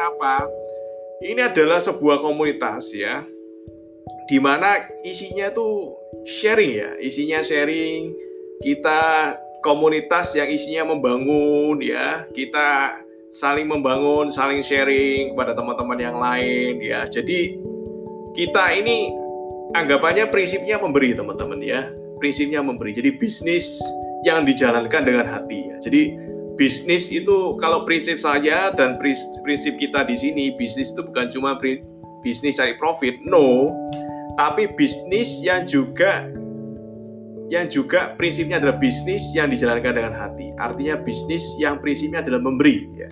apa? Ini adalah sebuah komunitas ya di mana isinya tuh sharing ya. Isinya sharing kita komunitas yang isinya membangun ya. Kita saling membangun saling sharing kepada teman-teman yang lain ya. Jadi kita ini anggapannya prinsipnya memberi teman-teman ya. Prinsipnya memberi. Jadi bisnis yang dijalankan dengan hati ya. Jadi bisnis itu kalau prinsip saya dan prinsip kita di sini bisnis itu bukan cuma bisnis cari profit, no, tapi bisnis yang juga yang juga prinsipnya adalah bisnis yang dijalankan dengan hati. Artinya bisnis yang prinsipnya adalah memberi ya.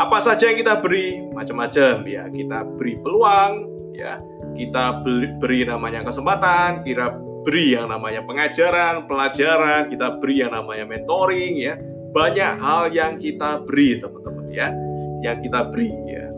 Apa saja yang kita beri macam-macam ya. Kita beri peluang ya. Kita beri, beri namanya kesempatan, kita beri yang namanya pengajaran, pelajaran, kita beri yang namanya mentoring ya. Banyak hal yang kita beri teman-teman ya, yang kita beri ya.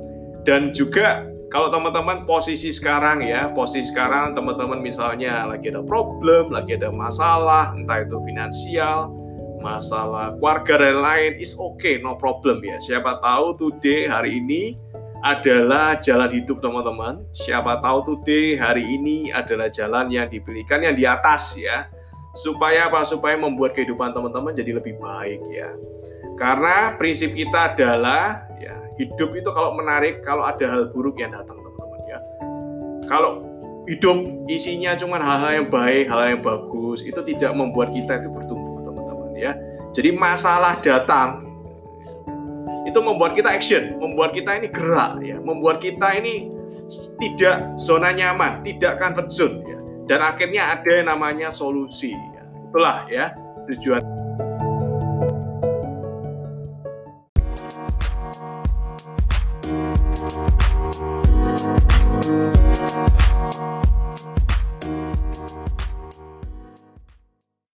Dan juga kalau teman-teman posisi sekarang ya, posisi sekarang teman-teman misalnya lagi ada problem, lagi ada masalah, entah itu finansial, masalah keluarga dan lain, is okay, no problem ya. Siapa tahu today hari ini adalah jalan hidup teman-teman. Siapa tahu today hari ini adalah jalan yang dipilihkan yang di atas ya. Supaya apa? Supaya membuat kehidupan teman-teman jadi lebih baik ya. Karena prinsip kita adalah ya hidup itu kalau menarik kalau ada hal buruk yang datang teman-teman ya. Kalau hidup isinya cuma hal-hal yang baik, hal, hal yang bagus, itu tidak membuat kita itu bertumbuh teman-teman ya. Jadi masalah datang itu membuat kita action, membuat kita ini gerak ya, membuat kita ini tidak zona nyaman, tidak comfort zone ya. Dan akhirnya ada yang namanya solusi. Itulah ya tujuan